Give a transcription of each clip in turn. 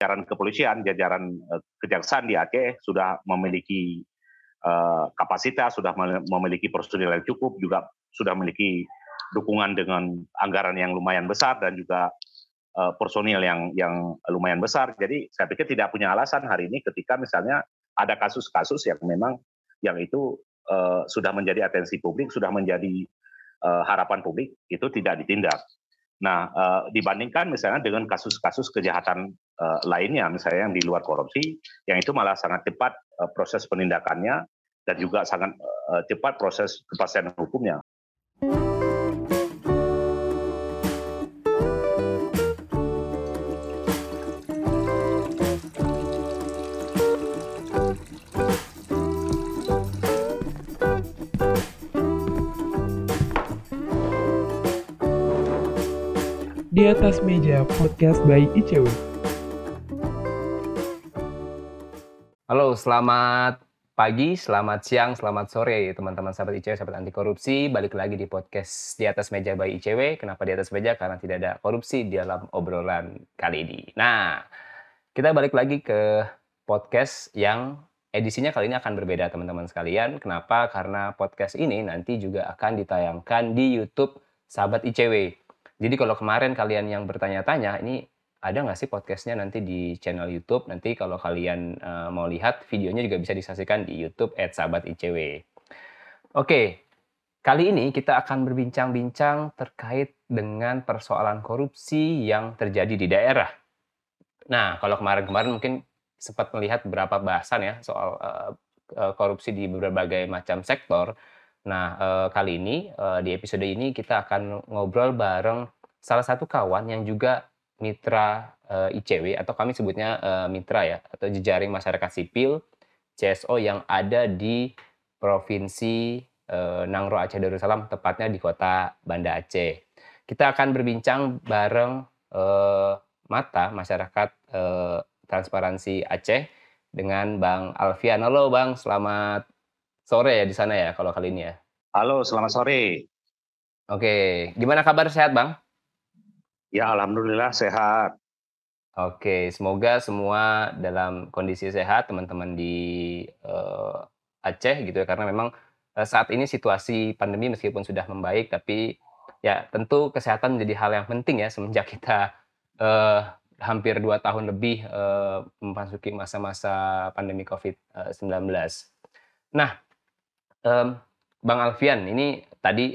jajaran kepolisian, jajaran uh, kejaksaan di Aceh sudah memiliki uh, kapasitas, sudah memiliki personil yang cukup, juga sudah memiliki dukungan dengan anggaran yang lumayan besar dan juga uh, personil yang yang lumayan besar. Jadi saya pikir tidak punya alasan hari ini ketika misalnya ada kasus-kasus yang memang yang itu uh, sudah menjadi atensi publik, sudah menjadi uh, harapan publik itu tidak ditindak. Nah, dibandingkan misalnya dengan kasus-kasus kejahatan uh, lainnya, misalnya yang di luar korupsi, yang itu malah sangat cepat uh, proses penindakannya dan juga sangat uh, cepat proses kepastian hukumnya. Di atas meja podcast by ICW. Halo, selamat pagi, selamat siang, selamat sore teman-teman sahabat ICW, sahabat anti korupsi. Balik lagi di podcast di atas meja by ICW. Kenapa di atas meja? Karena tidak ada korupsi di dalam obrolan kali ini. Nah, kita balik lagi ke podcast yang edisinya kali ini akan berbeda teman-teman sekalian. Kenapa? Karena podcast ini nanti juga akan ditayangkan di YouTube sahabat ICW. Jadi kalau kemarin kalian yang bertanya-tanya, ini ada nggak sih podcastnya nanti di channel YouTube? Nanti kalau kalian uh, mau lihat videonya juga bisa disaksikan di YouTube @sahabat_icw. Oke, kali ini kita akan berbincang-bincang terkait dengan persoalan korupsi yang terjadi di daerah. Nah, kalau kemarin-kemarin mungkin sempat melihat beberapa bahasan ya soal uh, korupsi di berbagai macam sektor. Nah, eh, kali ini eh, di episode ini kita akan ngobrol bareng salah satu kawan yang juga mitra eh, ICW atau kami sebutnya eh, mitra ya atau jejaring masyarakat sipil CSO yang ada di provinsi eh, Nangro Aceh Darussalam tepatnya di kota Banda Aceh. Kita akan berbincang bareng eh, mata masyarakat eh, transparansi Aceh dengan Bang Alfian. Halo Bang, selamat sore ya di sana ya kalau kali ini ya. Halo, selamat sore. Oke, gimana kabar sehat Bang? Ya, alhamdulillah sehat. Oke, semoga semua dalam kondisi sehat teman-teman di uh, Aceh gitu ya karena memang uh, saat ini situasi pandemi meskipun sudah membaik tapi ya tentu kesehatan menjadi hal yang penting ya semenjak kita uh, hampir dua tahun lebih uh, memasuki masa-masa pandemi COVID-19. Nah, um, Bang Alfian, ini tadi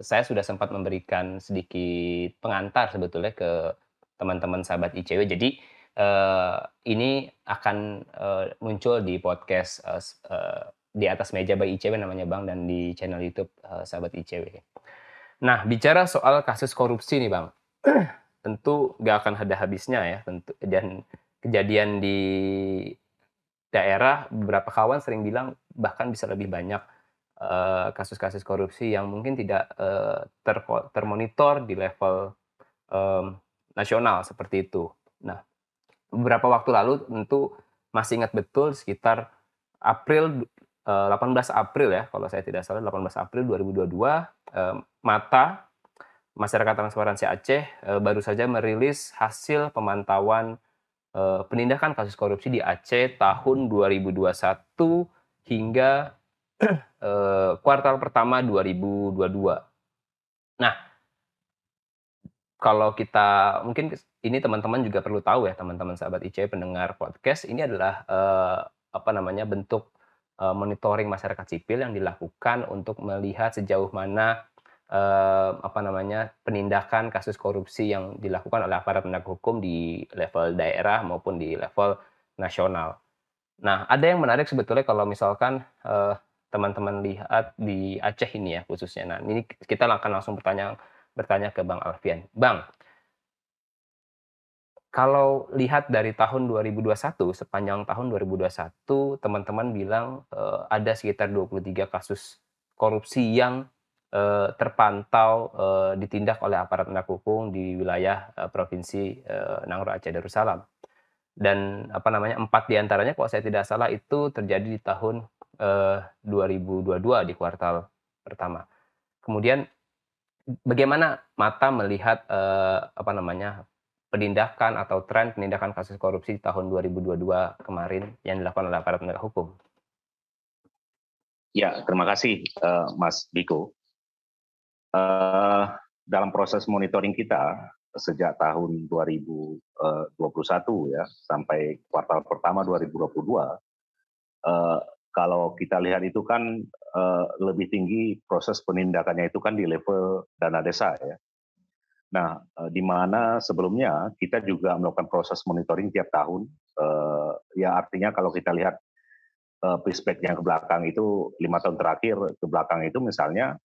saya sudah sempat memberikan sedikit pengantar sebetulnya ke teman-teman sahabat ICW. Jadi uh, ini akan uh, muncul di podcast uh, uh, di atas meja by ICW namanya Bang dan di channel YouTube uh, sahabat ICW. Nah, bicara soal kasus korupsi nih Bang. tentu gak akan ada habisnya ya tentu dan kejadian di daerah beberapa kawan sering bilang bahkan bisa lebih banyak kasus-kasus uh, korupsi yang mungkin tidak ter termonitor di level um, nasional seperti itu. Nah, beberapa waktu lalu tentu masih ingat betul sekitar April uh, 18 April ya kalau saya tidak salah 18 April 2022 uh, Mata Masyarakat Transparansi Aceh baru saja merilis hasil pemantauan penindakan kasus korupsi di Aceh tahun 2021 hingga uh, kuartal pertama 2022. Nah, kalau kita mungkin ini teman-teman juga perlu tahu ya teman-teman sahabat IC pendengar podcast ini adalah uh, apa namanya bentuk uh, monitoring masyarakat sipil yang dilakukan untuk melihat sejauh mana uh, apa namanya penindakan kasus korupsi yang dilakukan oleh aparat penegak hukum di level daerah maupun di level nasional. Nah, ada yang menarik sebetulnya kalau misalkan uh, teman-teman lihat di Aceh ini ya khususnya. Nah, ini kita akan langsung bertanya bertanya ke Bang Alfian. Bang, kalau lihat dari tahun 2021 sepanjang tahun 2021 teman-teman bilang uh, ada sekitar 23 kasus korupsi yang uh, terpantau uh, ditindak oleh aparat penegak hukum di wilayah uh, provinsi uh, Nangro Aceh Darussalam. Dan apa namanya empat di antaranya kalau saya tidak salah itu terjadi di tahun eh, 2022 di kuartal pertama. Kemudian bagaimana mata melihat eh, apa namanya penindakan atau tren penindakan kasus korupsi di tahun 2022 kemarin yang dilakukan oleh aparat penegak hukum? Ya, terima kasih uh, Mas Diko. Uh, dalam proses monitoring kita sejak tahun 2021 ya sampai kuartal pertama 2022, uh, kalau kita lihat itu kan uh, lebih tinggi proses penindakannya itu kan di level dana desa ya. Nah, uh, di mana sebelumnya kita juga melakukan proses monitoring tiap tahun, uh, ya artinya kalau kita lihat uh, yang ke belakang itu lima tahun terakhir ke belakang itu misalnya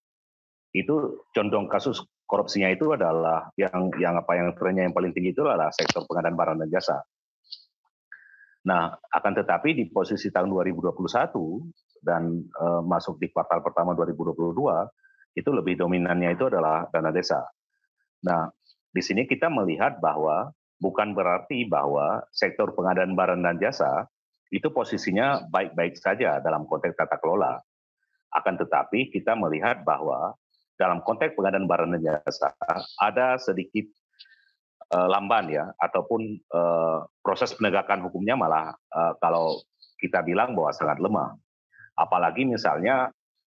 itu condong kasus korupsinya itu adalah yang yang apa yang trennya yang paling tinggi itu adalah sektor pengadaan barang dan jasa. Nah, akan tetapi di posisi tahun 2021 dan uh, masuk di kuartal pertama 2022 itu lebih dominannya itu adalah dana desa. Nah, di sini kita melihat bahwa bukan berarti bahwa sektor pengadaan barang dan jasa itu posisinya baik-baik saja dalam konteks tata kelola. Akan tetapi kita melihat bahwa dalam konteks pengadaan barang dan jasa ada sedikit lamban ya ataupun uh, proses penegakan hukumnya malah uh, kalau kita bilang bahwa sangat lemah. Apalagi misalnya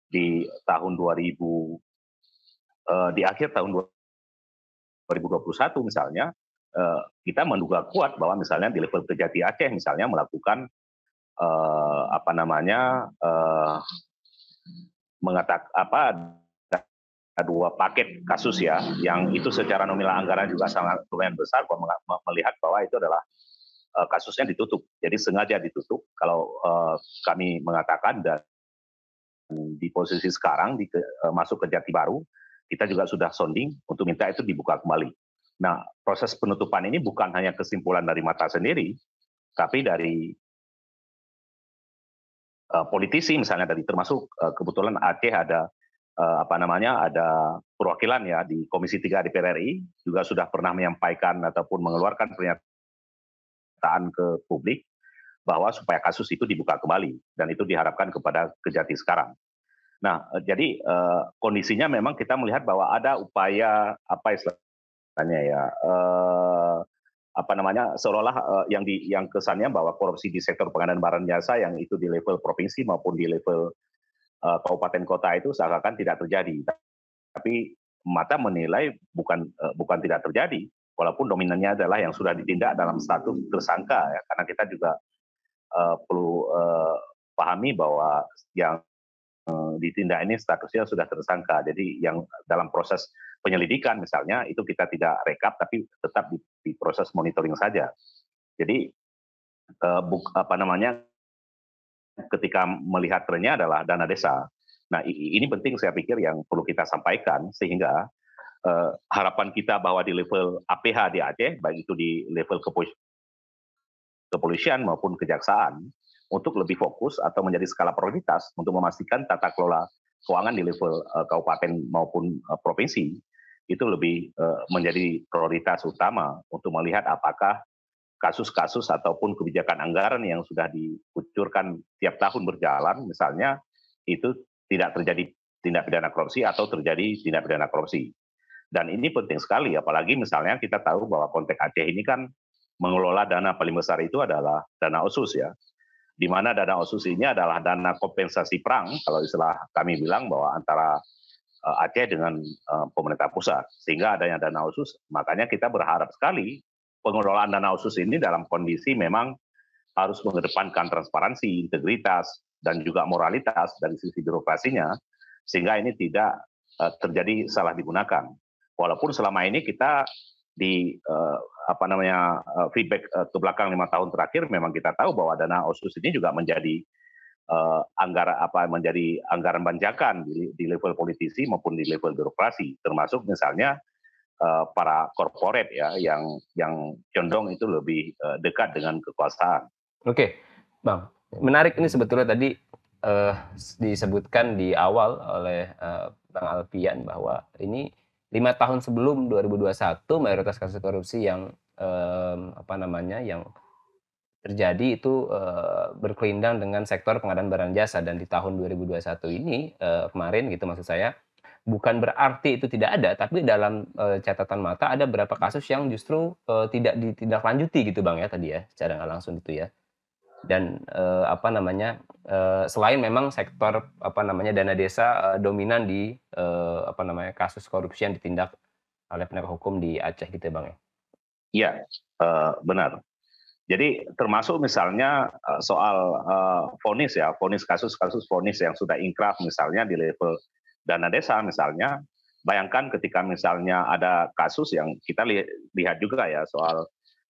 di tahun 2000 uh, di akhir tahun 2021 misalnya kita menduga kuat bahwa misalnya di level Kejati Aceh misalnya melakukan apa namanya mengatak apa dua paket kasus ya, yang itu secara nominal anggaran juga sangat lumayan besar. Melihat bahwa itu adalah uh, kasusnya ditutup, jadi sengaja ditutup. Kalau uh, kami mengatakan dan di posisi sekarang di, uh, masuk ke Jati Baru, kita juga sudah sounding untuk minta itu dibuka kembali. Nah, proses penutupan ini bukan hanya kesimpulan dari mata sendiri, tapi dari politisi misalnya dari termasuk kebetulan Aceh ada uh, apa namanya ada perwakilan ya di Komisi 3 DPR RI juga sudah pernah menyampaikan ataupun mengeluarkan pernyataan ke publik bahwa supaya kasus itu dibuka kembali dan itu diharapkan kepada kejati sekarang. Nah, eh, jadi uh, kondisinya memang kita melihat bahwa ada upaya apa istilahnya ya uh, apa namanya seolah-olah uh, yang di yang kesannya bahwa korupsi di sektor pengadaan barang jasa yang itu di level provinsi maupun di level uh, kabupaten kota itu seakan-akan tidak terjadi. Tapi mata menilai bukan uh, bukan tidak terjadi, walaupun dominannya adalah yang sudah ditindak dalam status tersangka ya, karena kita juga uh, perlu uh, pahami bahwa yang ditindak ini statusnya sudah tersangka. Jadi yang dalam proses penyelidikan misalnya itu kita tidak rekap tapi tetap di, di proses monitoring saja. Jadi uh, buk, apa namanya ketika melihat trennya adalah dana desa. Nah, ini penting saya pikir yang perlu kita sampaikan sehingga uh, harapan kita bahwa di level APH di Aceh, baik itu di level kepolisian maupun kejaksaan, untuk lebih fokus atau menjadi skala prioritas untuk memastikan tata kelola keuangan di level uh, kabupaten maupun uh, provinsi itu lebih menjadi prioritas utama untuk melihat apakah kasus-kasus ataupun kebijakan anggaran yang sudah dikucurkan tiap tahun berjalan, misalnya itu tidak terjadi tindak pidana korupsi atau terjadi tindak pidana korupsi. Dan ini penting sekali, apalagi misalnya kita tahu bahwa konteks Aceh ini kan mengelola dana paling besar itu adalah dana osus ya, di mana dana osus ini adalah dana kompensasi perang, kalau istilah kami bilang bahwa antara eh, Aceh dengan eh, pemerintah pusat, sehingga adanya dana osus, makanya kita berharap sekali pengelolaan dana khusus ini dalam kondisi memang harus mengedepankan transparansi, integritas, dan juga moralitas dari sisi birokrasinya, sehingga ini tidak uh, terjadi salah digunakan. Walaupun selama ini kita di uh, apa namanya uh, feedback ke belakang lima tahun terakhir, memang kita tahu bahwa dana osus ini juga menjadi anggaran apa menjadi anggaran banjakan di level politisi maupun di level birokrasi, termasuk misalnya uh, para korporat ya yang yang condong itu lebih uh, dekat dengan kekuasaan. Oke, bang, menarik ini sebetulnya tadi uh, disebutkan di awal oleh uh, bang Alfian bahwa ini lima tahun sebelum 2021 mayoritas kasus korupsi yang um, apa namanya yang terjadi itu uh, berkelindang dengan sektor pengadaan barang jasa dan di tahun 2021 ini uh, kemarin gitu maksud saya bukan berarti itu tidak ada, tapi dalam uh, catatan mata ada beberapa kasus yang justru uh, tidak ditindaklanjuti gitu bang ya tadi ya, secara nggak langsung itu ya. Dan uh, apa namanya uh, selain memang sektor apa namanya dana desa uh, dominan di uh, apa namanya kasus korupsi yang ditindak oleh penegak hukum di Aceh gitu ya bang ya. Iya uh, benar. Jadi termasuk misalnya soal uh, vonis ya, vonis kasus-kasus vonis yang sudah inkrah misalnya di level dana desa misalnya, bayangkan ketika misalnya ada kasus yang kita lihat juga ya soal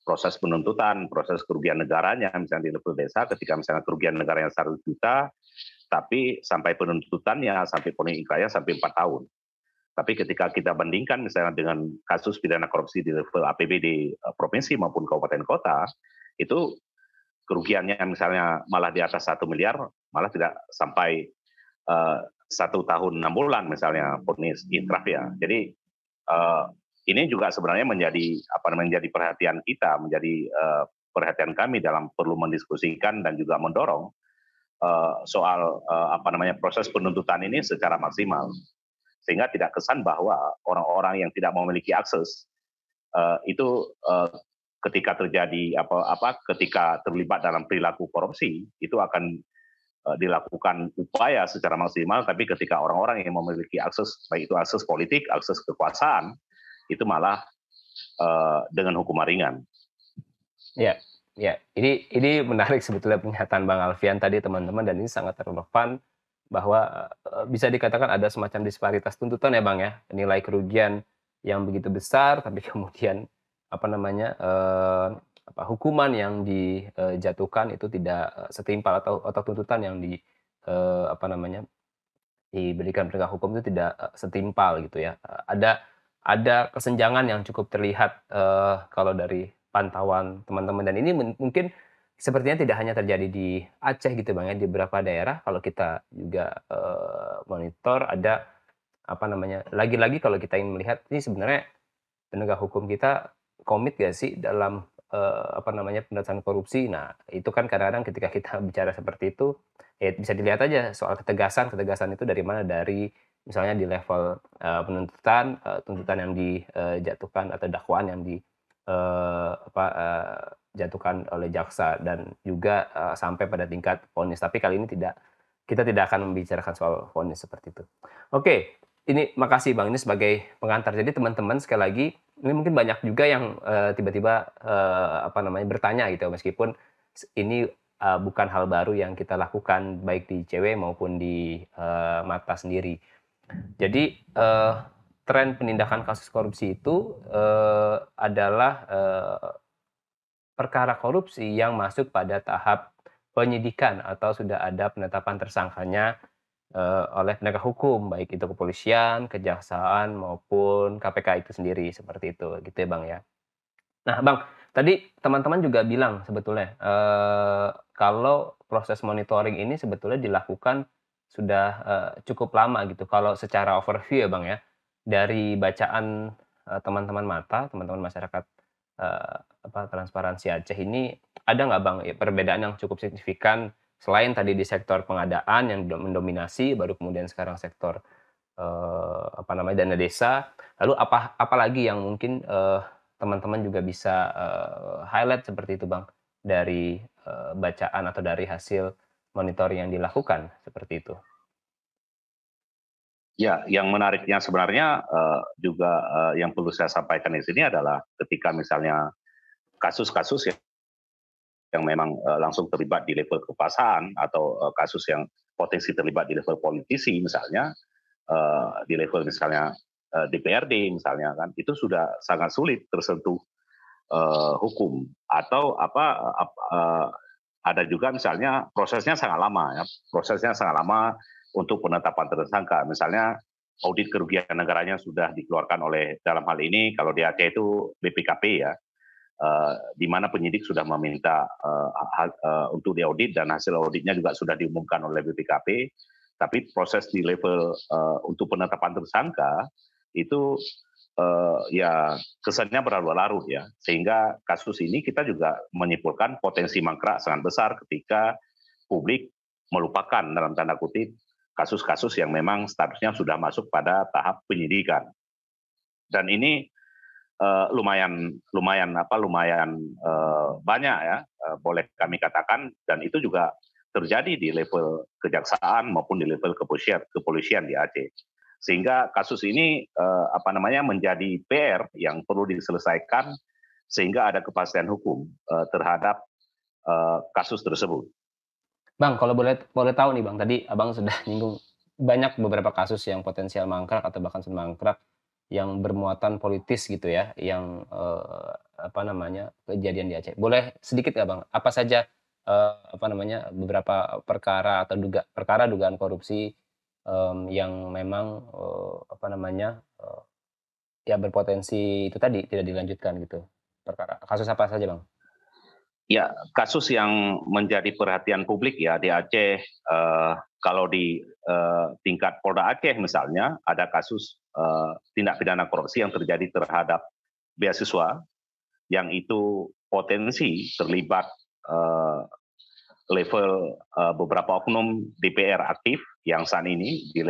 proses penuntutan, proses kerugian negaranya misalnya di level desa, ketika misalnya kerugian negaranya satu juta, tapi sampai penuntutannya, sampai ponis inkrahnya sampai empat tahun. Tapi ketika kita bandingkan misalnya dengan kasus pidana korupsi di level APBD eh, provinsi maupun kabupaten kota, itu kerugiannya misalnya malah di atas satu miliar, malah tidak sampai uh, satu tahun enam bulan misalnya ponis inkrah ya. Jadi uh, ini juga sebenarnya menjadi apa menjadi perhatian kita, menjadi uh, perhatian kami dalam perlu mendiskusikan dan juga mendorong uh, soal uh, apa namanya proses penuntutan ini secara maksimal sehingga tidak kesan bahwa orang-orang yang tidak memiliki akses uh, itu uh, ketika terjadi apa apa ketika terlibat dalam perilaku korupsi itu akan dilakukan upaya secara maksimal, tapi ketika orang-orang yang memiliki akses, baik itu akses politik, akses kekuasaan, itu malah uh, dengan hukuman ringan. Ya, ya. Ini ini menarik sebetulnya pernyataan Bang Alfian tadi teman-teman dan ini sangat relevan bahwa uh, bisa dikatakan ada semacam disparitas tuntutan ya Bang ya, nilai kerugian yang begitu besar, tapi kemudian apa namanya apa hukuman yang dijatuhkan itu tidak eh, setimpal atau atau tuntutan yang di eh, apa namanya diberikan penegak hukum itu tidak eh, setimpal gitu ya. Ada ada kesenjangan yang cukup terlihat uh, kalau dari pantauan teman-teman. Dan ini mungkin sepertinya tidak hanya terjadi di Aceh gitu bang ya di beberapa daerah. Kalau kita juga uh, monitor ada apa namanya lagi-lagi kalau kita ingin melihat ini sebenarnya penegak hukum kita komit gak sih dalam uh, apa namanya pemberantasan korupsi. Nah, itu kan kadang-kadang ketika kita bicara seperti itu, ya bisa dilihat aja soal ketegasan. Ketegasan itu dari mana? Dari misalnya di level uh, penuntutan, uh, tuntutan yang dijatuhkan atau dakwaan yang di uh, apa oleh jaksa dan juga uh, sampai pada tingkat vonis. Tapi kali ini tidak kita tidak akan membicarakan soal vonis seperti itu. Oke, ini makasih Bang ini sebagai pengantar. Jadi teman-teman sekali lagi ini mungkin banyak juga yang uh, tiba-tiba uh, apa namanya bertanya gitu meskipun ini uh, bukan hal baru yang kita lakukan baik di cewek maupun di uh, mata sendiri. Jadi uh, tren penindakan kasus korupsi itu uh, adalah uh, perkara korupsi yang masuk pada tahap penyidikan atau sudah ada penetapan tersangkanya uh, oleh penegak hukum, baik itu kepolisian, kejaksaan maupun KPK itu sendiri seperti itu, gitu ya bang ya. Nah bang, tadi teman-teman juga bilang sebetulnya uh, kalau proses monitoring ini sebetulnya dilakukan sudah uh, cukup lama gitu. Kalau secara overview ya bang ya, dari bacaan teman-teman uh, mata, teman-teman masyarakat uh, apa transparansi Aceh ini ada nggak bang perbedaan yang cukup signifikan selain tadi di sektor pengadaan yang mendominasi baru kemudian sekarang sektor uh, apa namanya dana desa lalu apa apalagi yang mungkin uh, teman-teman juga bisa uh, highlight seperti itu bang? Dari uh, bacaan atau dari hasil monitoring yang dilakukan seperti itu. Ya, yang menariknya sebenarnya uh, juga uh, yang perlu saya sampaikan di sini adalah ketika misalnya kasus-kasus yang yang memang uh, langsung terlibat di level kekuasaan atau uh, kasus yang potensi terlibat di level politisi misalnya uh, di level misalnya uh, DPRD misalnya kan itu sudah sangat sulit tersentuh uh, hukum. Atau apa uh, ada juga misalnya prosesnya sangat lama ya prosesnya sangat lama untuk penetapan tersangka. Misalnya audit kerugian negaranya sudah dikeluarkan oleh dalam hal ini kalau di Aceh itu BPKP ya uh, di mana penyidik sudah meminta uh, uh, untuk diaudit dan hasil auditnya juga sudah diumumkan oleh BPKP, tapi proses di level uh, untuk penetapan tersangka itu uh, ya kesannya berlarut-larut ya, sehingga kasus ini kita juga menyimpulkan potensi mangkrak sangat besar ketika publik melupakan dalam tanda kutip kasus-kasus yang memang statusnya sudah masuk pada tahap penyidikan. Dan ini uh, lumayan lumayan apa lumayan uh, banyak ya uh, boleh kami katakan. Dan itu juga terjadi di level kejaksaan maupun di level kepolisian kepolisian di Aceh. Sehingga kasus ini uh, apa namanya menjadi PR yang perlu diselesaikan sehingga ada kepastian hukum uh, terhadap uh, kasus tersebut. Bang, kalau boleh boleh tahu nih Bang, tadi Abang sudah nyinggung banyak beberapa kasus yang potensial mangkrak atau bahkan sudah mangkrak yang bermuatan politis gitu ya, yang eh, apa namanya kejadian di Aceh. Boleh sedikit nggak bang? Apa saja eh, apa namanya beberapa perkara atau duga perkara dugaan korupsi eh, yang memang eh, apa namanya eh, ya berpotensi itu tadi tidak dilanjutkan gitu. Perkara kasus apa saja bang? Ya, kasus yang menjadi perhatian publik ya di Aceh, eh, kalau di eh, tingkat Polda Aceh misalnya, ada kasus eh, tindak pidana korupsi yang terjadi terhadap beasiswa, yang itu potensi terlibat eh, level eh, beberapa oknum DPR aktif yang saat ini di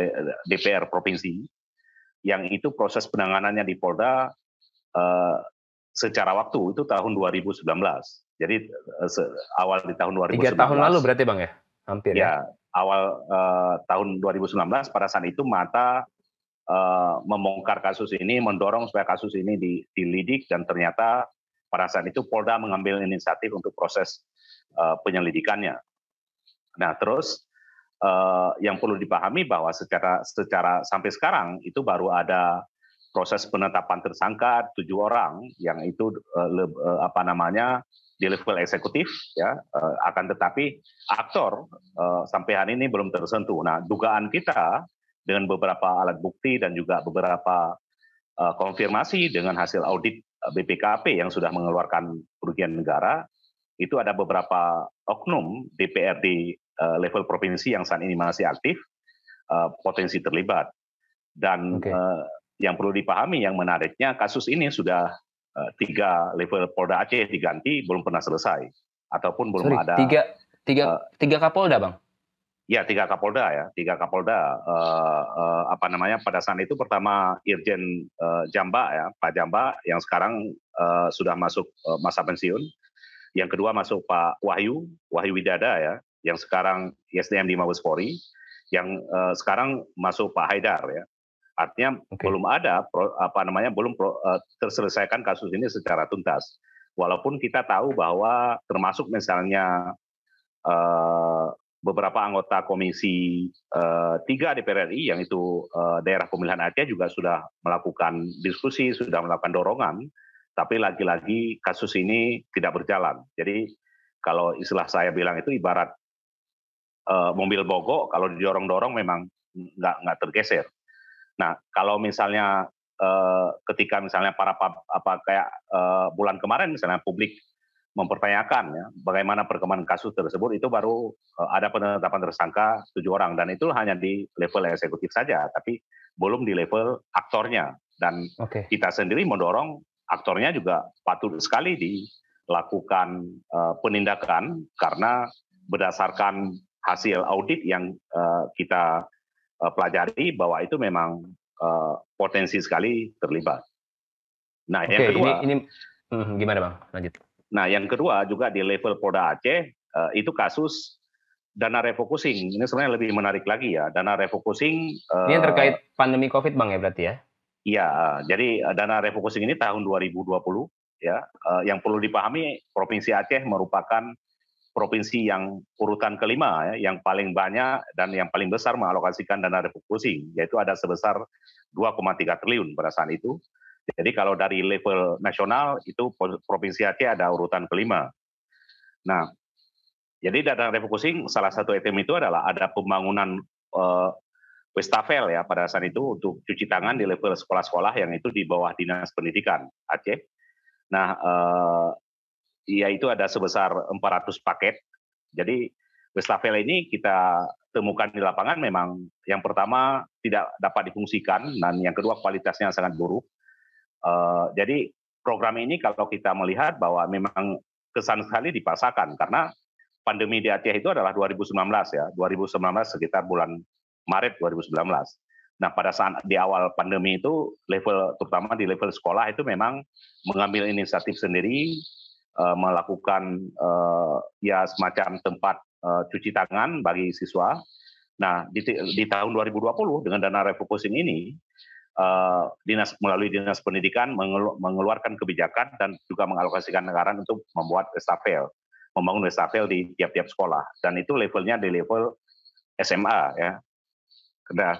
DPR provinsi, yang itu proses penanganannya di Polda secara waktu itu tahun 2019 jadi uh, awal di tahun 2019. Tiga tahun lalu berarti bang ya, hampir ya. ya awal uh, tahun 2019 pada saat itu Mata uh, membongkar kasus ini, mendorong supaya kasus ini dilidik dan ternyata pada saat itu Polda mengambil inisiatif untuk proses uh, penyelidikannya. Nah terus uh, yang perlu dipahami bahwa secara secara sampai sekarang itu baru ada proses penetapan tersangka tujuh orang yang itu uh, le, apa namanya di level eksekutif ya akan tetapi aktor sampai hari ini belum tersentuh. Nah, dugaan kita dengan beberapa alat bukti dan juga beberapa uh, konfirmasi dengan hasil audit BPKP yang sudah mengeluarkan kerugian negara itu ada beberapa oknum DPRD uh, level provinsi yang saat ini masih aktif uh, potensi terlibat dan okay. uh, yang perlu dipahami yang menariknya kasus ini sudah Eh, tiga level Polda Aceh diganti belum pernah selesai ataupun belum Sorry, ada tiga tiga uh, tiga Kapolda bang? Ya tiga Kapolda ya tiga Kapolda uh, uh, apa namanya pada saat itu pertama Irjen uh, Jamba ya Pak Jamba yang sekarang uh, sudah masuk uh, masa pensiun yang kedua masuk Pak Wahyu Wahyu Widada ya yang sekarang ISDM di Mabespori yang uh, sekarang masuk Pak Haidar ya Artinya okay. belum ada apa namanya belum uh, terselesaikan kasus ini secara tuntas. Walaupun kita tahu bahwa termasuk misalnya uh, beberapa anggota komisi uh, 3 DPR RI yang itu uh, daerah pemilihan Aceh juga sudah melakukan diskusi, sudah melakukan dorongan, tapi lagi-lagi kasus ini tidak berjalan. Jadi kalau istilah saya bilang itu ibarat uh, mobil bogok kalau didorong-dorong memang nggak nggak tergeser. Nah, kalau misalnya ketika misalnya para apa kayak bulan kemarin misalnya publik mempertanyakan ya bagaimana perkembangan kasus tersebut itu baru uh, ada penetapan tersangka tujuh orang dan itu hanya di level eksekutif saja tapi belum di level aktornya dan okay. kita sendiri mendorong aktornya juga patut sekali dilakukan uh, penindakan karena berdasarkan hasil audit yang uh, kita uh, pelajari bahwa itu memang uh, potensi sekali terlibat. Nah, Oke, yang kedua, ini, ini hmm, gimana bang? Lanjut. Nah, yang kedua juga di level Polda Aceh uh, itu kasus dana refocusing. Ini sebenarnya lebih menarik lagi ya. Dana refocusing. Uh, ini yang terkait pandemi COVID bang ya berarti ya? Iya, jadi dana refocusing ini tahun 2020 ya. Yang perlu dipahami Provinsi Aceh merupakan provinsi yang urutan kelima ya, yang paling banyak dan yang paling besar mengalokasikan dana refocusing, yaitu ada sebesar 2,3 triliun pada saat itu. Jadi kalau dari level nasional itu provinsi Aceh ada urutan kelima. Nah, jadi dana refocusing salah satu item itu adalah ada pembangunan uh, Westafel ya pada saat itu untuk cuci tangan di level sekolah-sekolah yang itu di bawah dinas pendidikan Aceh. Nah, uh, yaitu ada sebesar 400 paket. Jadi Westafel ini kita temukan di lapangan memang yang pertama tidak dapat difungsikan dan yang kedua kualitasnya sangat buruk. Uh, jadi program ini kalau kita melihat bahwa memang kesan sekali dipaksakan karena pandemi di Aceh itu adalah 2019 ya, 2019 sekitar bulan Maret 2019. Nah, pada saat di awal pandemi itu level terutama di level sekolah itu memang mengambil inisiatif sendiri uh, melakukan uh, ya semacam tempat uh, cuci tangan bagi siswa. Nah, di, di tahun 2020 dengan dana refocusing ini uh, dinas melalui dinas pendidikan mengelu, mengeluarkan kebijakan dan juga mengalokasikan anggaran untuk membuat estafel, membangun estafel di tiap-tiap sekolah dan itu levelnya di level SMA ya. Nah,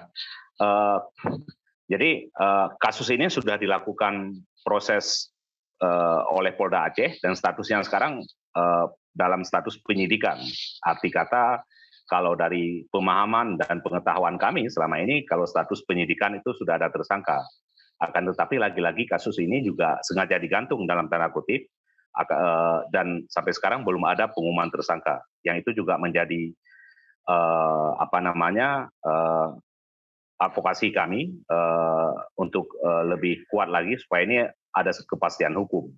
uh, jadi uh, kasus ini sudah dilakukan proses oleh Polda Aceh dan statusnya sekarang dalam status penyidikan. Arti kata kalau dari pemahaman dan pengetahuan kami selama ini kalau status penyidikan itu sudah ada tersangka. Akan tetapi lagi-lagi kasus ini juga sengaja digantung dalam tanda kutip dan sampai sekarang belum ada pengumuman tersangka. Yang itu juga menjadi uh, apa namanya uh, advokasi kami untuk lebih kuat lagi supaya ini ada kepastian hukum.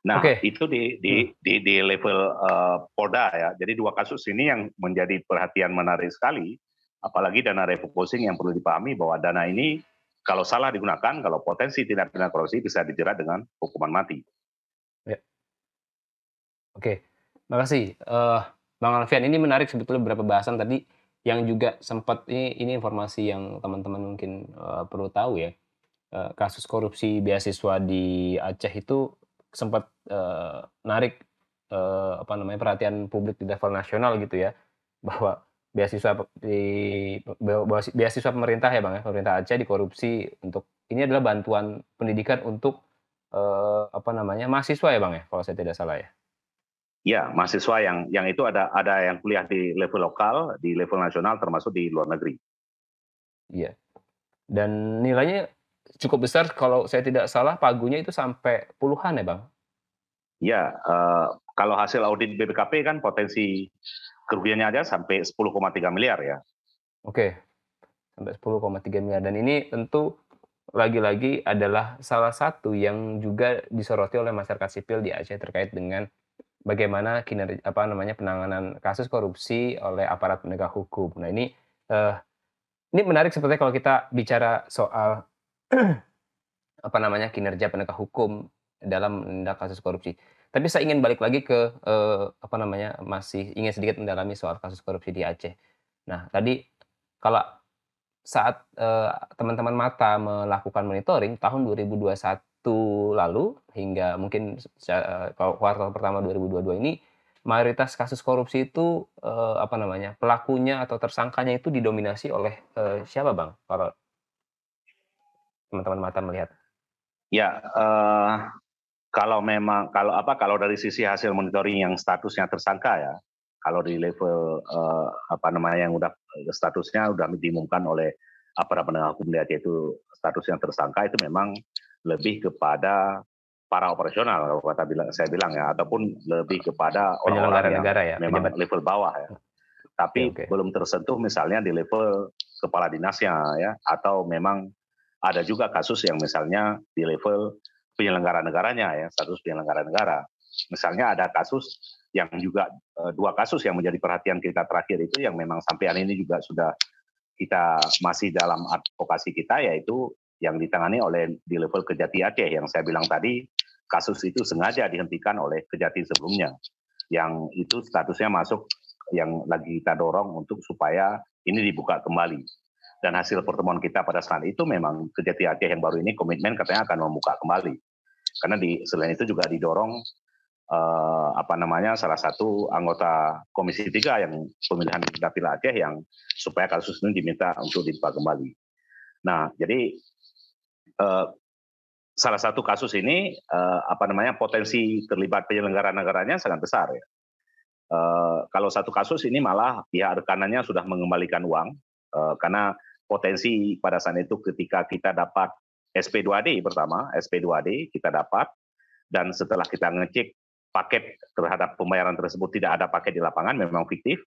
Nah, okay. itu di di hmm. di, di level uh, Polda ya. Jadi dua kasus ini yang menjadi perhatian menarik sekali, apalagi dana refocusing yang perlu dipahami bahwa dana ini kalau salah digunakan, kalau potensi tindak pidana korupsi bisa dijerat dengan hukuman mati. Ya. Oke, makasih. Uh, Bang Alfian, ini menarik sebetulnya beberapa bahasan tadi yang juga sempat ini ini informasi yang teman-teman mungkin uh, perlu tahu ya. Uh, kasus korupsi beasiswa di Aceh itu sempat uh, narik uh, apa namanya perhatian publik di level nasional gitu ya bahwa beasiswa di beasiswa pemerintah ya bang ya pemerintah Aceh dikorupsi untuk ini adalah bantuan pendidikan untuk uh, apa namanya mahasiswa ya bang ya kalau saya tidak salah ya Ya, mahasiswa yang yang itu ada ada yang kuliah di level lokal, di level nasional termasuk di luar negeri. Iya. Dan nilainya cukup besar kalau saya tidak salah pagunya itu sampai puluhan ya, Bang? Ya, uh, kalau hasil audit BPKP kan potensi kerugiannya aja sampai 10,3 miliar ya. Oke. Sampai 10,3 miliar dan ini tentu lagi-lagi adalah salah satu yang juga disoroti oleh masyarakat sipil di Aceh terkait dengan bagaimana kinerja apa namanya penanganan kasus korupsi oleh aparat penegak hukum. Nah ini uh, ini menarik sepertinya kalau kita bicara soal apa namanya kinerja penegak hukum dalam menindak kasus korupsi. Tapi saya ingin balik lagi ke uh, apa namanya masih ingin sedikit mendalami soal kasus korupsi di Aceh. Nah tadi kalau saat teman-teman uh, Mata melakukan monitoring tahun 2021 lalu hingga mungkin kalau kuartal pertama 2022 ini mayoritas kasus korupsi itu eh, apa namanya pelakunya atau tersangkanya itu didominasi oleh eh, siapa bang kalau teman-teman mata melihat ya eh, kalau memang kalau apa kalau dari sisi hasil monitoring yang statusnya tersangka ya kalau di level eh, apa namanya yang udah statusnya udah diumumkan oleh aparat penegak hukum dia itu statusnya tersangka itu memang lebih kepada para operasional kalau kata bilang saya bilang ya ataupun lebih kepada orang-orang yang negara ya, memang pejabat. level bawah ya. Tapi okay. belum tersentuh misalnya di level kepala dinasnya ya atau memang ada juga kasus yang misalnya di level penyelenggara negaranya ya status penyelenggara negara. Misalnya ada kasus yang juga eh, dua kasus yang menjadi perhatian kita terakhir itu yang memang sampai hari ini juga sudah kita masih dalam advokasi kita yaitu yang ditangani oleh di level Kejati Aceh. Yang saya bilang tadi kasus itu sengaja dihentikan oleh Kejati sebelumnya. Yang itu statusnya masuk yang lagi kita dorong untuk supaya ini dibuka kembali dan hasil pertemuan kita pada saat itu memang Kejati Aceh yang baru ini komitmen katanya akan membuka kembali karena di selain itu juga didorong eh, apa namanya salah satu anggota Komisi 3 yang pemilihan Dapil Aceh yang supaya kasus ini diminta untuk dibuka kembali. Nah, jadi Eh, salah satu kasus ini uh, apa namanya potensi terlibat penyelenggara negaranya sangat besar ya. Uh, kalau satu kasus ini malah pihak rekanannya sudah mengembalikan uang uh, karena potensi pada saat itu ketika kita dapat SP2D pertama, SP2D kita dapat dan setelah kita ngecek paket terhadap pembayaran tersebut tidak ada paket di lapangan memang fiktif.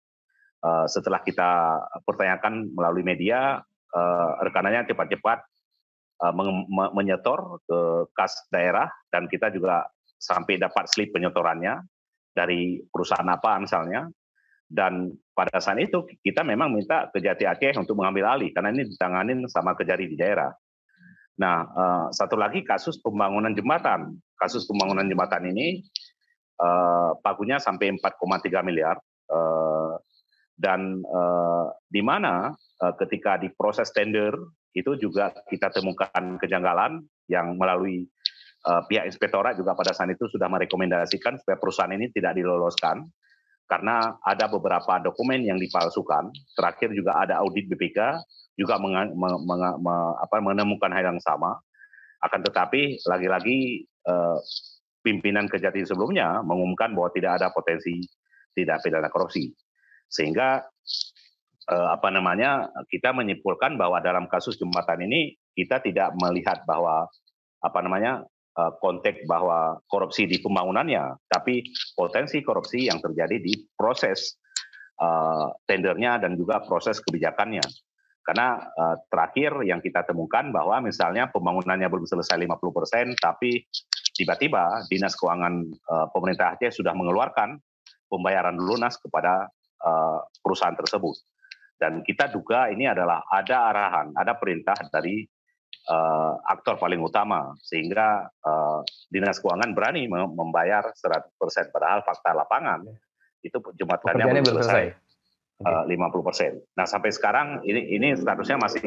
Uh, setelah kita pertanyakan melalui media, uh, rekanannya cepat-cepat Uh, menyetor ke kas daerah dan kita juga sampai dapat slip penyetorannya dari perusahaan apa misalnya dan pada saat itu kita memang minta Kejati Aceh untuk mengambil alih karena ini ditanganin sama Kejari di daerah. Nah, uh, satu lagi kasus pembangunan jembatan. Kasus pembangunan jembatan ini uh, pagunya sampai 4,3 miliar uh, dan uh, di mana uh, ketika di proses tender itu juga kita temukan kejanggalan yang melalui uh, pihak inspektorat juga pada saat itu sudah merekomendasikan supaya perusahaan ini tidak diloloskan karena ada beberapa dokumen yang dipalsukan. Terakhir juga ada audit BPK juga meng, menemukan hal yang sama. Akan tetapi lagi-lagi eh, pimpinan kejati sebelumnya mengumumkan bahwa tidak ada potensi tidak pidana korupsi. Sehingga eh, apa namanya kita menyimpulkan bahwa dalam kasus jembatan ini kita tidak melihat bahwa apa namanya konteks bahwa korupsi di pembangunannya, tapi potensi korupsi yang terjadi di proses uh, tendernya dan juga proses kebijakannya. Karena uh, terakhir yang kita temukan bahwa misalnya pembangunannya belum selesai 50%, tapi tiba-tiba Dinas Keuangan Pemerintah Aceh sudah mengeluarkan pembayaran lunas kepada perusahaan tersebut. Dan kita duga ini adalah ada arahan, ada perintah dari uh, aktor paling utama sehingga uh, dinas keuangan berani membayar 100% padahal fakta lapangan itu jembatannya belum selesai. Uh, 50%. Nah sampai sekarang ini ini statusnya masih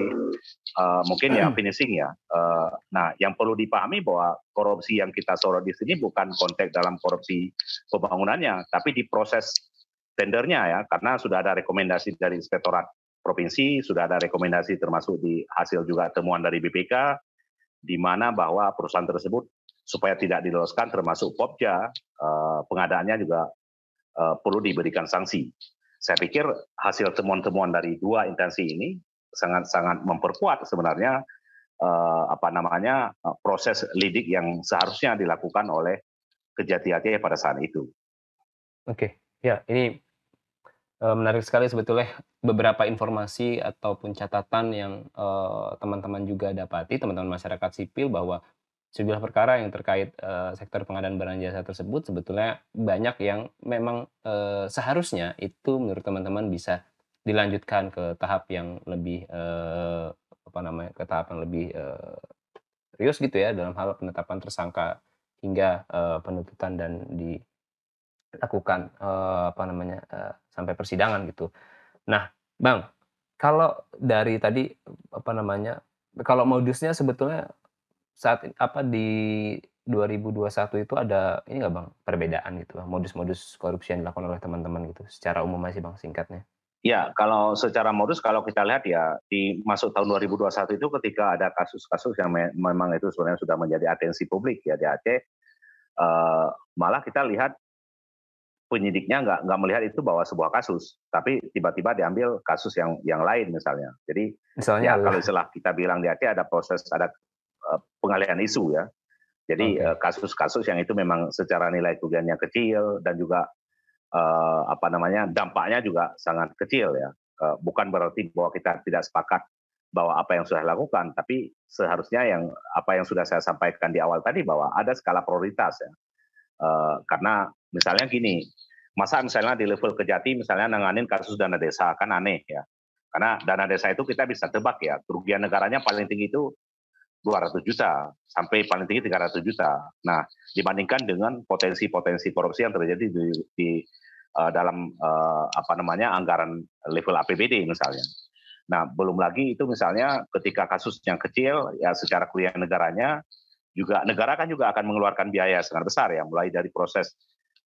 uh, mungkin ya finishing ya. Uh, nah yang perlu dipahami bahwa korupsi yang kita sorot di sini bukan konteks dalam korupsi pembangunannya, tapi di proses tendernya ya, karena sudah ada rekomendasi dari Inspektorat provinsi sudah ada rekomendasi termasuk di hasil juga temuan dari BPK di mana bahwa perusahaan tersebut supaya tidak diloloskan termasuk Popja eh, pengadaannya juga eh, perlu diberikan sanksi. Saya pikir hasil temuan-temuan dari dua instansi ini sangat-sangat memperkuat sebenarnya eh, apa namanya proses lidik yang seharusnya dilakukan oleh Kejati pada saat itu. Oke, ya ini menarik sekali sebetulnya beberapa informasi ataupun catatan yang teman-teman uh, juga dapati, teman-teman masyarakat sipil bahwa sejumlah perkara yang terkait uh, sektor pengadaan barang jasa tersebut sebetulnya banyak yang memang uh, seharusnya itu menurut teman-teman bisa dilanjutkan ke tahap yang lebih apa namanya ke tahap yang lebih serius gitu ya dalam hal penetapan tersangka hingga penuntutan dan di lakukan uh, apa namanya sampai persidangan gitu. Nah, Bang, kalau dari tadi apa namanya kalau modusnya sebetulnya saat apa di 2021 itu ada ini nggak bang perbedaan gitu modus-modus korupsi yang dilakukan oleh teman-teman gitu secara umum masih bang singkatnya Ya, kalau secara modus kalau kita lihat ya di masuk tahun 2021 itu ketika ada kasus-kasus yang me memang itu sebenarnya sudah menjadi atensi publik ya di Aceh, uh, malah kita lihat penyidiknya nggak nggak melihat itu bahwa sebuah kasus, tapi tiba-tiba diambil kasus yang yang lain misalnya. Jadi misalnya ya, kalau istilah kita bilang di Aceh ada proses ada uh, pengalihan isu ya. Jadi kasus-kasus okay. uh, yang itu memang secara nilai kerugiannya kecil dan juga uh, apa namanya dampaknya juga sangat kecil ya. Uh, bukan berarti bahwa kita tidak sepakat bahwa apa yang sudah dilakukan, tapi seharusnya yang apa yang sudah saya sampaikan di awal tadi bahwa ada skala prioritas ya. Uh, karena misalnya gini, masa misalnya di level kejati misalnya nanganin kasus dana desa kan aneh ya. Karena dana desa itu kita bisa tebak ya, kerugian negaranya paling tinggi itu 200 juta sampai paling tinggi 300 juta. Nah, dibandingkan dengan potensi-potensi korupsi yang terjadi di, di uh, dalam uh, apa namanya anggaran level APBD misalnya. Nah, belum lagi itu misalnya ketika kasus yang kecil ya secara kerugian negaranya juga negara kan juga akan mengeluarkan biaya sangat besar ya mulai dari proses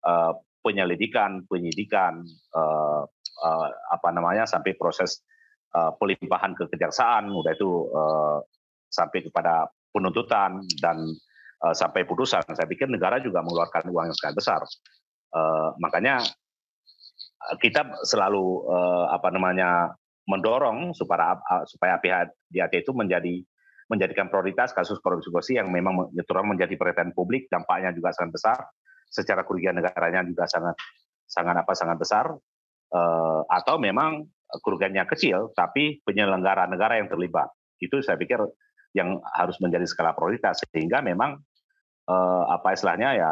uh, penyelidikan, penyidikan, uh, uh, apa namanya sampai proses uh, pelimpahan ke kejaksaan, udah itu uh, sampai kepada penuntutan dan uh, sampai putusan. Saya pikir negara juga mengeluarkan uang yang sangat besar. Uh, makanya kita selalu uh, apa namanya mendorong supaya supaya pihak di Aceh itu menjadi menjadikan prioritas kasus korupsi-korupsi yang memang menjadi perhatian publik, dampaknya juga sangat besar secara kerugian negaranya juga sangat sangat apa sangat besar uh, atau memang kerugiannya kecil tapi penyelenggara negara yang terlibat itu saya pikir yang harus menjadi skala prioritas sehingga memang uh, apa istilahnya ya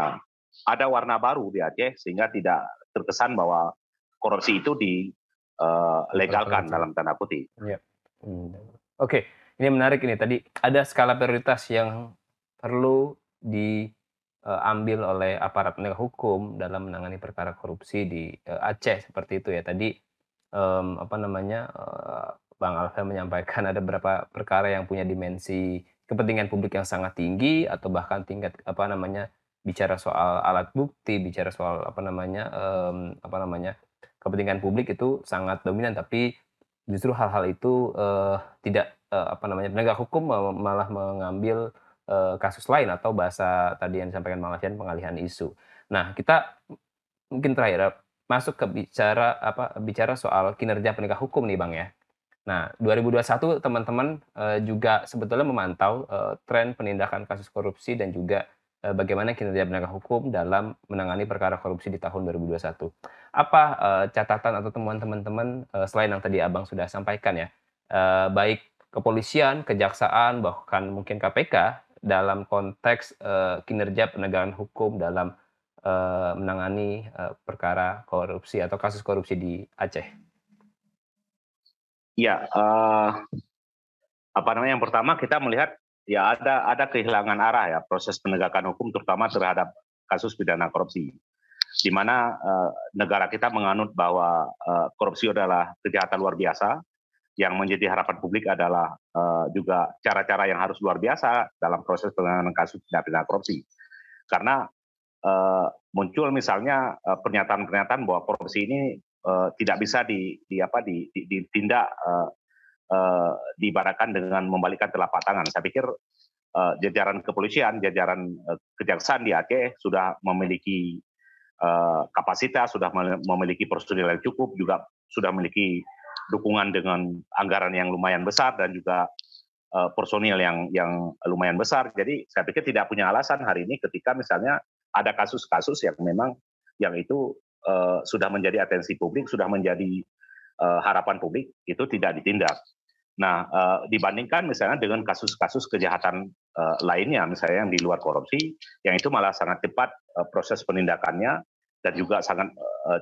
ada warna baru di Aceh sehingga tidak terkesan bahwa korupsi itu dilegalkan dalam tanda kutip. Ya. Hmm. Oke, ini menarik ini tadi ada skala prioritas yang perlu diambil oleh aparat penegak hukum dalam menangani perkara korupsi di Aceh seperti itu ya. Tadi um, apa namanya uh, Bang Alfa menyampaikan ada beberapa perkara yang punya dimensi kepentingan publik yang sangat tinggi atau bahkan tingkat apa namanya bicara soal alat bukti, bicara soal apa namanya um, apa namanya kepentingan publik itu sangat dominan. Tapi justru hal-hal itu uh, tidak uh, apa namanya penegak hukum malah mengambil uh, kasus lain atau bahasa tadi yang disampaikan Alfian pengalihan isu. Nah, kita mungkin terakhir masuk ke bicara apa bicara soal kinerja penegak hukum nih Bang ya. Nah, 2021 teman-teman uh, juga sebetulnya memantau uh, tren penindakan kasus korupsi dan juga bagaimana kinerja penegak hukum dalam menangani perkara korupsi di tahun 2021. Apa uh, catatan atau temuan teman-teman uh, selain yang tadi Abang sudah sampaikan ya, uh, baik kepolisian, kejaksaan, bahkan mungkin KPK dalam konteks uh, kinerja penegakan hukum dalam uh, menangani uh, perkara korupsi atau kasus korupsi di Aceh? Ya, uh, apa namanya? Yang pertama kita melihat ya ada ada kehilangan arah ya proses penegakan hukum terutama terhadap kasus pidana korupsi, di mana uh, negara kita menganut bahwa uh, korupsi adalah kejahatan luar biasa, yang menjadi harapan publik adalah uh, juga cara-cara yang harus luar biasa dalam proses penanganan kasus tindak pidana korupsi. Karena uh, muncul misalnya pernyataan-pernyataan uh, bahwa korupsi ini uh, tidak bisa di, di apa di, di, ditindak uh, uh, diibaratkan dengan membalikan telapak tangan. Saya pikir uh, jajaran kepolisian, jajaran uh, kejaksaan di Aceh sudah memiliki uh, kapasitas, sudah memiliki personil yang cukup, juga sudah memiliki dukungan dengan anggaran yang lumayan besar dan juga uh, personil yang yang lumayan besar. Jadi saya pikir tidak punya alasan hari ini ketika misalnya ada kasus-kasus yang memang yang itu uh, sudah menjadi atensi publik, sudah menjadi uh, harapan publik, itu tidak ditindak. Nah, uh, dibandingkan misalnya dengan kasus-kasus kejahatan uh, lainnya, misalnya yang di luar korupsi, yang itu malah sangat cepat uh, proses penindakannya dan juga sangat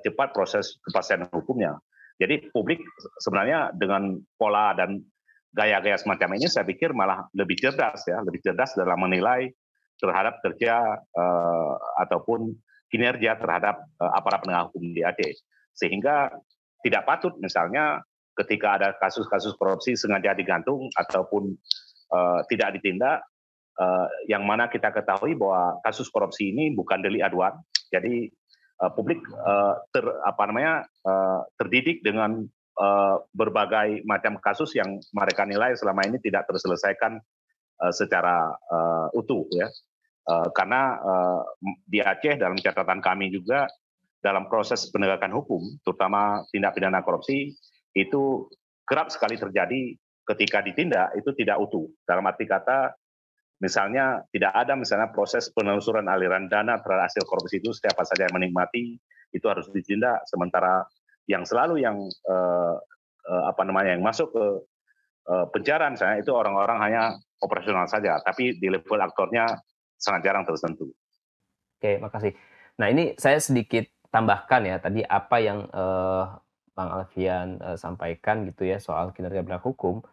cepat proses kepastian hukumnya. Jadi publik sebenarnya dengan pola dan gaya-gaya semacam ini saya pikir malah lebih cerdas ya, lebih cerdas dalam menilai terhadap kerja uh, ataupun kinerja terhadap uh, aparat penegak hukum di Aceh. Sehingga tidak patut misalnya ketika ada kasus-kasus korupsi sengaja digantung ataupun uh, tidak ditindak, uh, yang mana kita ketahui bahwa kasus korupsi ini bukan delik aduan. Jadi uh, publik uh, ter apa namanya uh, terdidik dengan uh, berbagai macam kasus yang mereka nilai selama ini tidak terselesaikan uh, secara uh, utuh ya. Uh, karena uh, di Aceh dalam catatan kami juga dalam proses penegakan hukum, terutama tindak pidana korupsi, itu kerap sekali terjadi ketika ditindak itu tidak utuh. Dalam arti kata, misalnya tidak ada misalnya proses penelusuran aliran dana terhadap hasil korupsi itu siapa saja yang menikmati itu harus ditindak. Sementara yang selalu yang uh, uh, apa namanya yang masuk ke uh, penjara misalnya itu orang-orang hanya operasional saja, tapi di level aktornya sangat jarang tersentuh. Oke, makasih. Nah ini saya sedikit tambahkan ya tadi apa yang uh, Bang Alfian uh, sampaikan gitu ya soal kinerja penegak hukum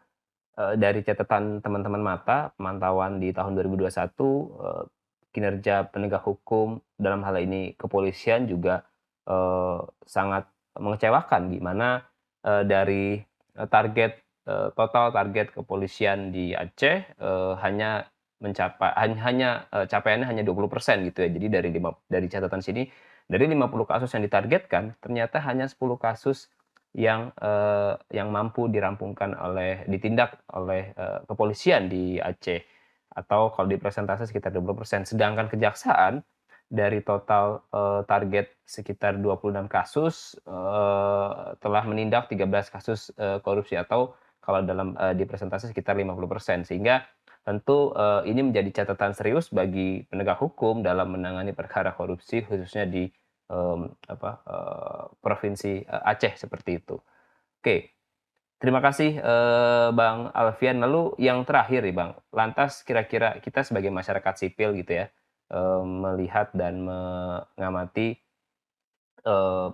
dari catatan teman-teman mata pemantauan di tahun 2021 uh, kinerja penegak hukum dalam hal ini kepolisian juga uh, sangat mengecewakan di mana uh, dari target total target kepolisian di Aceh hanya mencapai hanya, capaiannya hanya 20% gitu ya. Jadi dari dari catatan sini dari 50 kasus yang ditargetkan ternyata hanya 10 kasus yang uh, yang mampu dirampungkan oleh ditindak oleh uh, kepolisian di Aceh atau kalau di presentasi sekitar 20%. Sedangkan kejaksaan dari total uh, target sekitar 26 kasus uh, telah menindak 13 kasus uh, korupsi atau kalau dalam uh, di presentasi sekitar 50%. Sehingga Tentu uh, ini menjadi catatan serius bagi penegak hukum dalam menangani perkara korupsi khususnya di um, apa, uh, provinsi uh, Aceh seperti itu. Oke, terima kasih uh, Bang Alfian. Lalu yang terakhir nih Bang, lantas kira-kira kita sebagai masyarakat sipil gitu ya melihat dan mengamati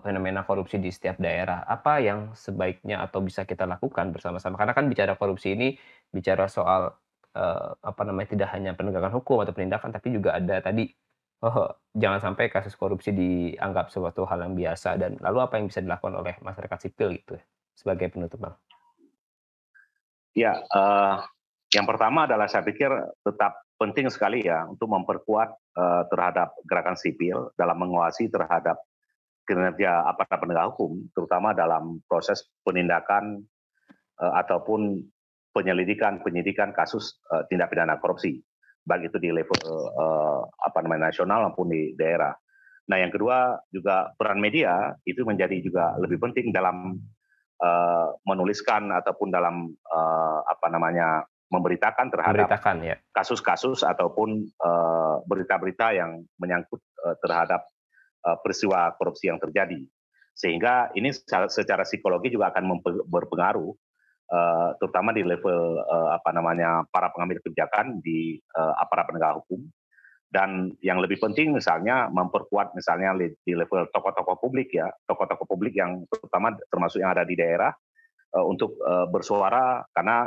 fenomena korupsi di setiap daerah. Apa yang sebaiknya atau bisa kita lakukan bersama-sama? Karena kan bicara korupsi ini bicara soal apa namanya tidak hanya penegakan hukum atau penindakan, tapi juga ada tadi oh, jangan sampai kasus korupsi dianggap suatu hal yang biasa. Dan lalu apa yang bisa dilakukan oleh masyarakat sipil gitu ya, sebagai penutup bang? Ya, uh, yang pertama adalah saya pikir tetap penting sekali ya untuk memperkuat uh, terhadap gerakan sipil dalam menguasai terhadap kinerja aparat penegak hukum, terutama dalam proses penindakan uh, ataupun penyelidikan penyidikan kasus uh, tindak pidana korupsi, baik itu di level uh, apa namanya nasional maupun di daerah. Nah, yang kedua juga peran media itu menjadi juga lebih penting dalam uh, menuliskan ataupun dalam uh, apa namanya memberitakan terhadap ya. kasus-kasus ataupun uh, berita-berita yang menyangkut uh, terhadap uh, peristiwa korupsi yang terjadi sehingga ini secara, secara psikologi juga akan berpengaruh uh, terutama di level uh, apa namanya para pengambil kebijakan di uh, aparat penegak hukum. Dan yang lebih penting misalnya memperkuat misalnya di level tokoh-tokoh publik ya tokoh-tokoh publik yang terutama termasuk yang ada di daerah uh, untuk uh, bersuara. Karena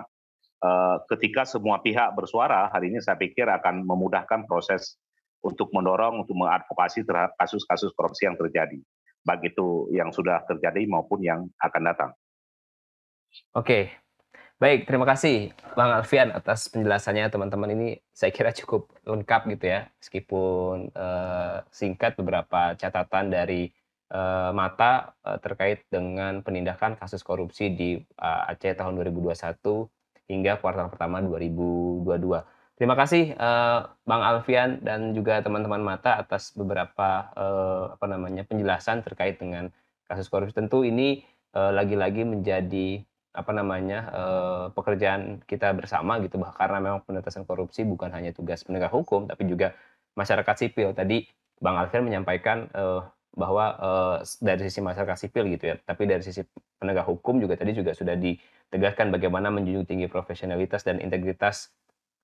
uh, ketika semua pihak bersuara hari ini saya pikir akan memudahkan proses untuk mendorong untuk mengadvokasi terhadap kasus-kasus korupsi yang terjadi. Baik itu yang sudah terjadi maupun yang akan datang. Oke, Baik, terima kasih Bang Alfian atas penjelasannya teman-teman ini saya kira cukup lengkap gitu ya meskipun uh, singkat beberapa catatan dari uh, mata uh, terkait dengan penindakan kasus korupsi di uh, Aceh tahun 2021 hingga kuartal pertama 2022. Terima kasih uh, Bang Alfian dan juga teman-teman mata atas beberapa uh, apa namanya penjelasan terkait dengan kasus korupsi. Tentu ini lagi-lagi uh, menjadi apa namanya uh, pekerjaan kita bersama gitu bah karena memang penuntasan korupsi bukan hanya tugas penegak hukum tapi juga masyarakat sipil. Tadi bang Alfian menyampaikan uh, bahwa uh, dari sisi masyarakat sipil gitu ya tapi dari sisi penegak hukum juga tadi juga sudah ditegaskan bagaimana menjunjung tinggi profesionalitas dan integritas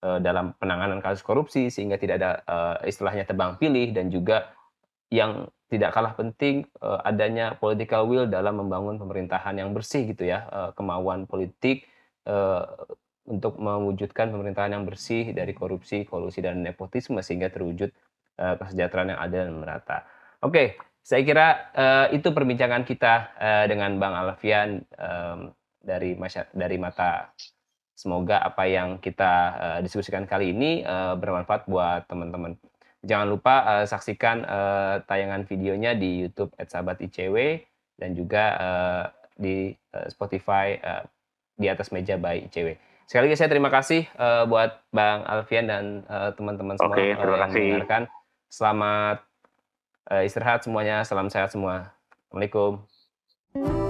uh, dalam penanganan kasus korupsi sehingga tidak ada uh, istilahnya tebang pilih dan juga yang tidak kalah penting uh, adanya political will dalam membangun pemerintahan yang bersih gitu ya uh, kemauan politik uh, untuk mewujudkan pemerintahan yang bersih dari korupsi, kolusi dan nepotisme sehingga terwujud uh, kesejahteraan yang adil dan merata. Oke, saya kira uh, itu perbincangan kita uh, dengan Bang Alfian um, dari dari mata semoga apa yang kita uh, diskusikan kali ini uh, bermanfaat buat teman-teman Jangan lupa uh, saksikan uh, tayangan videonya di YouTube @sahabat ICW dan juga uh, di uh, Spotify uh, di atas meja by ICW. Sekali lagi saya terima kasih uh, buat Bang Alfian dan teman-teman uh, semua Oke, terima uh, yang mendengarkan. Selamat uh, istirahat semuanya, salam sehat semua. Assalamualaikum.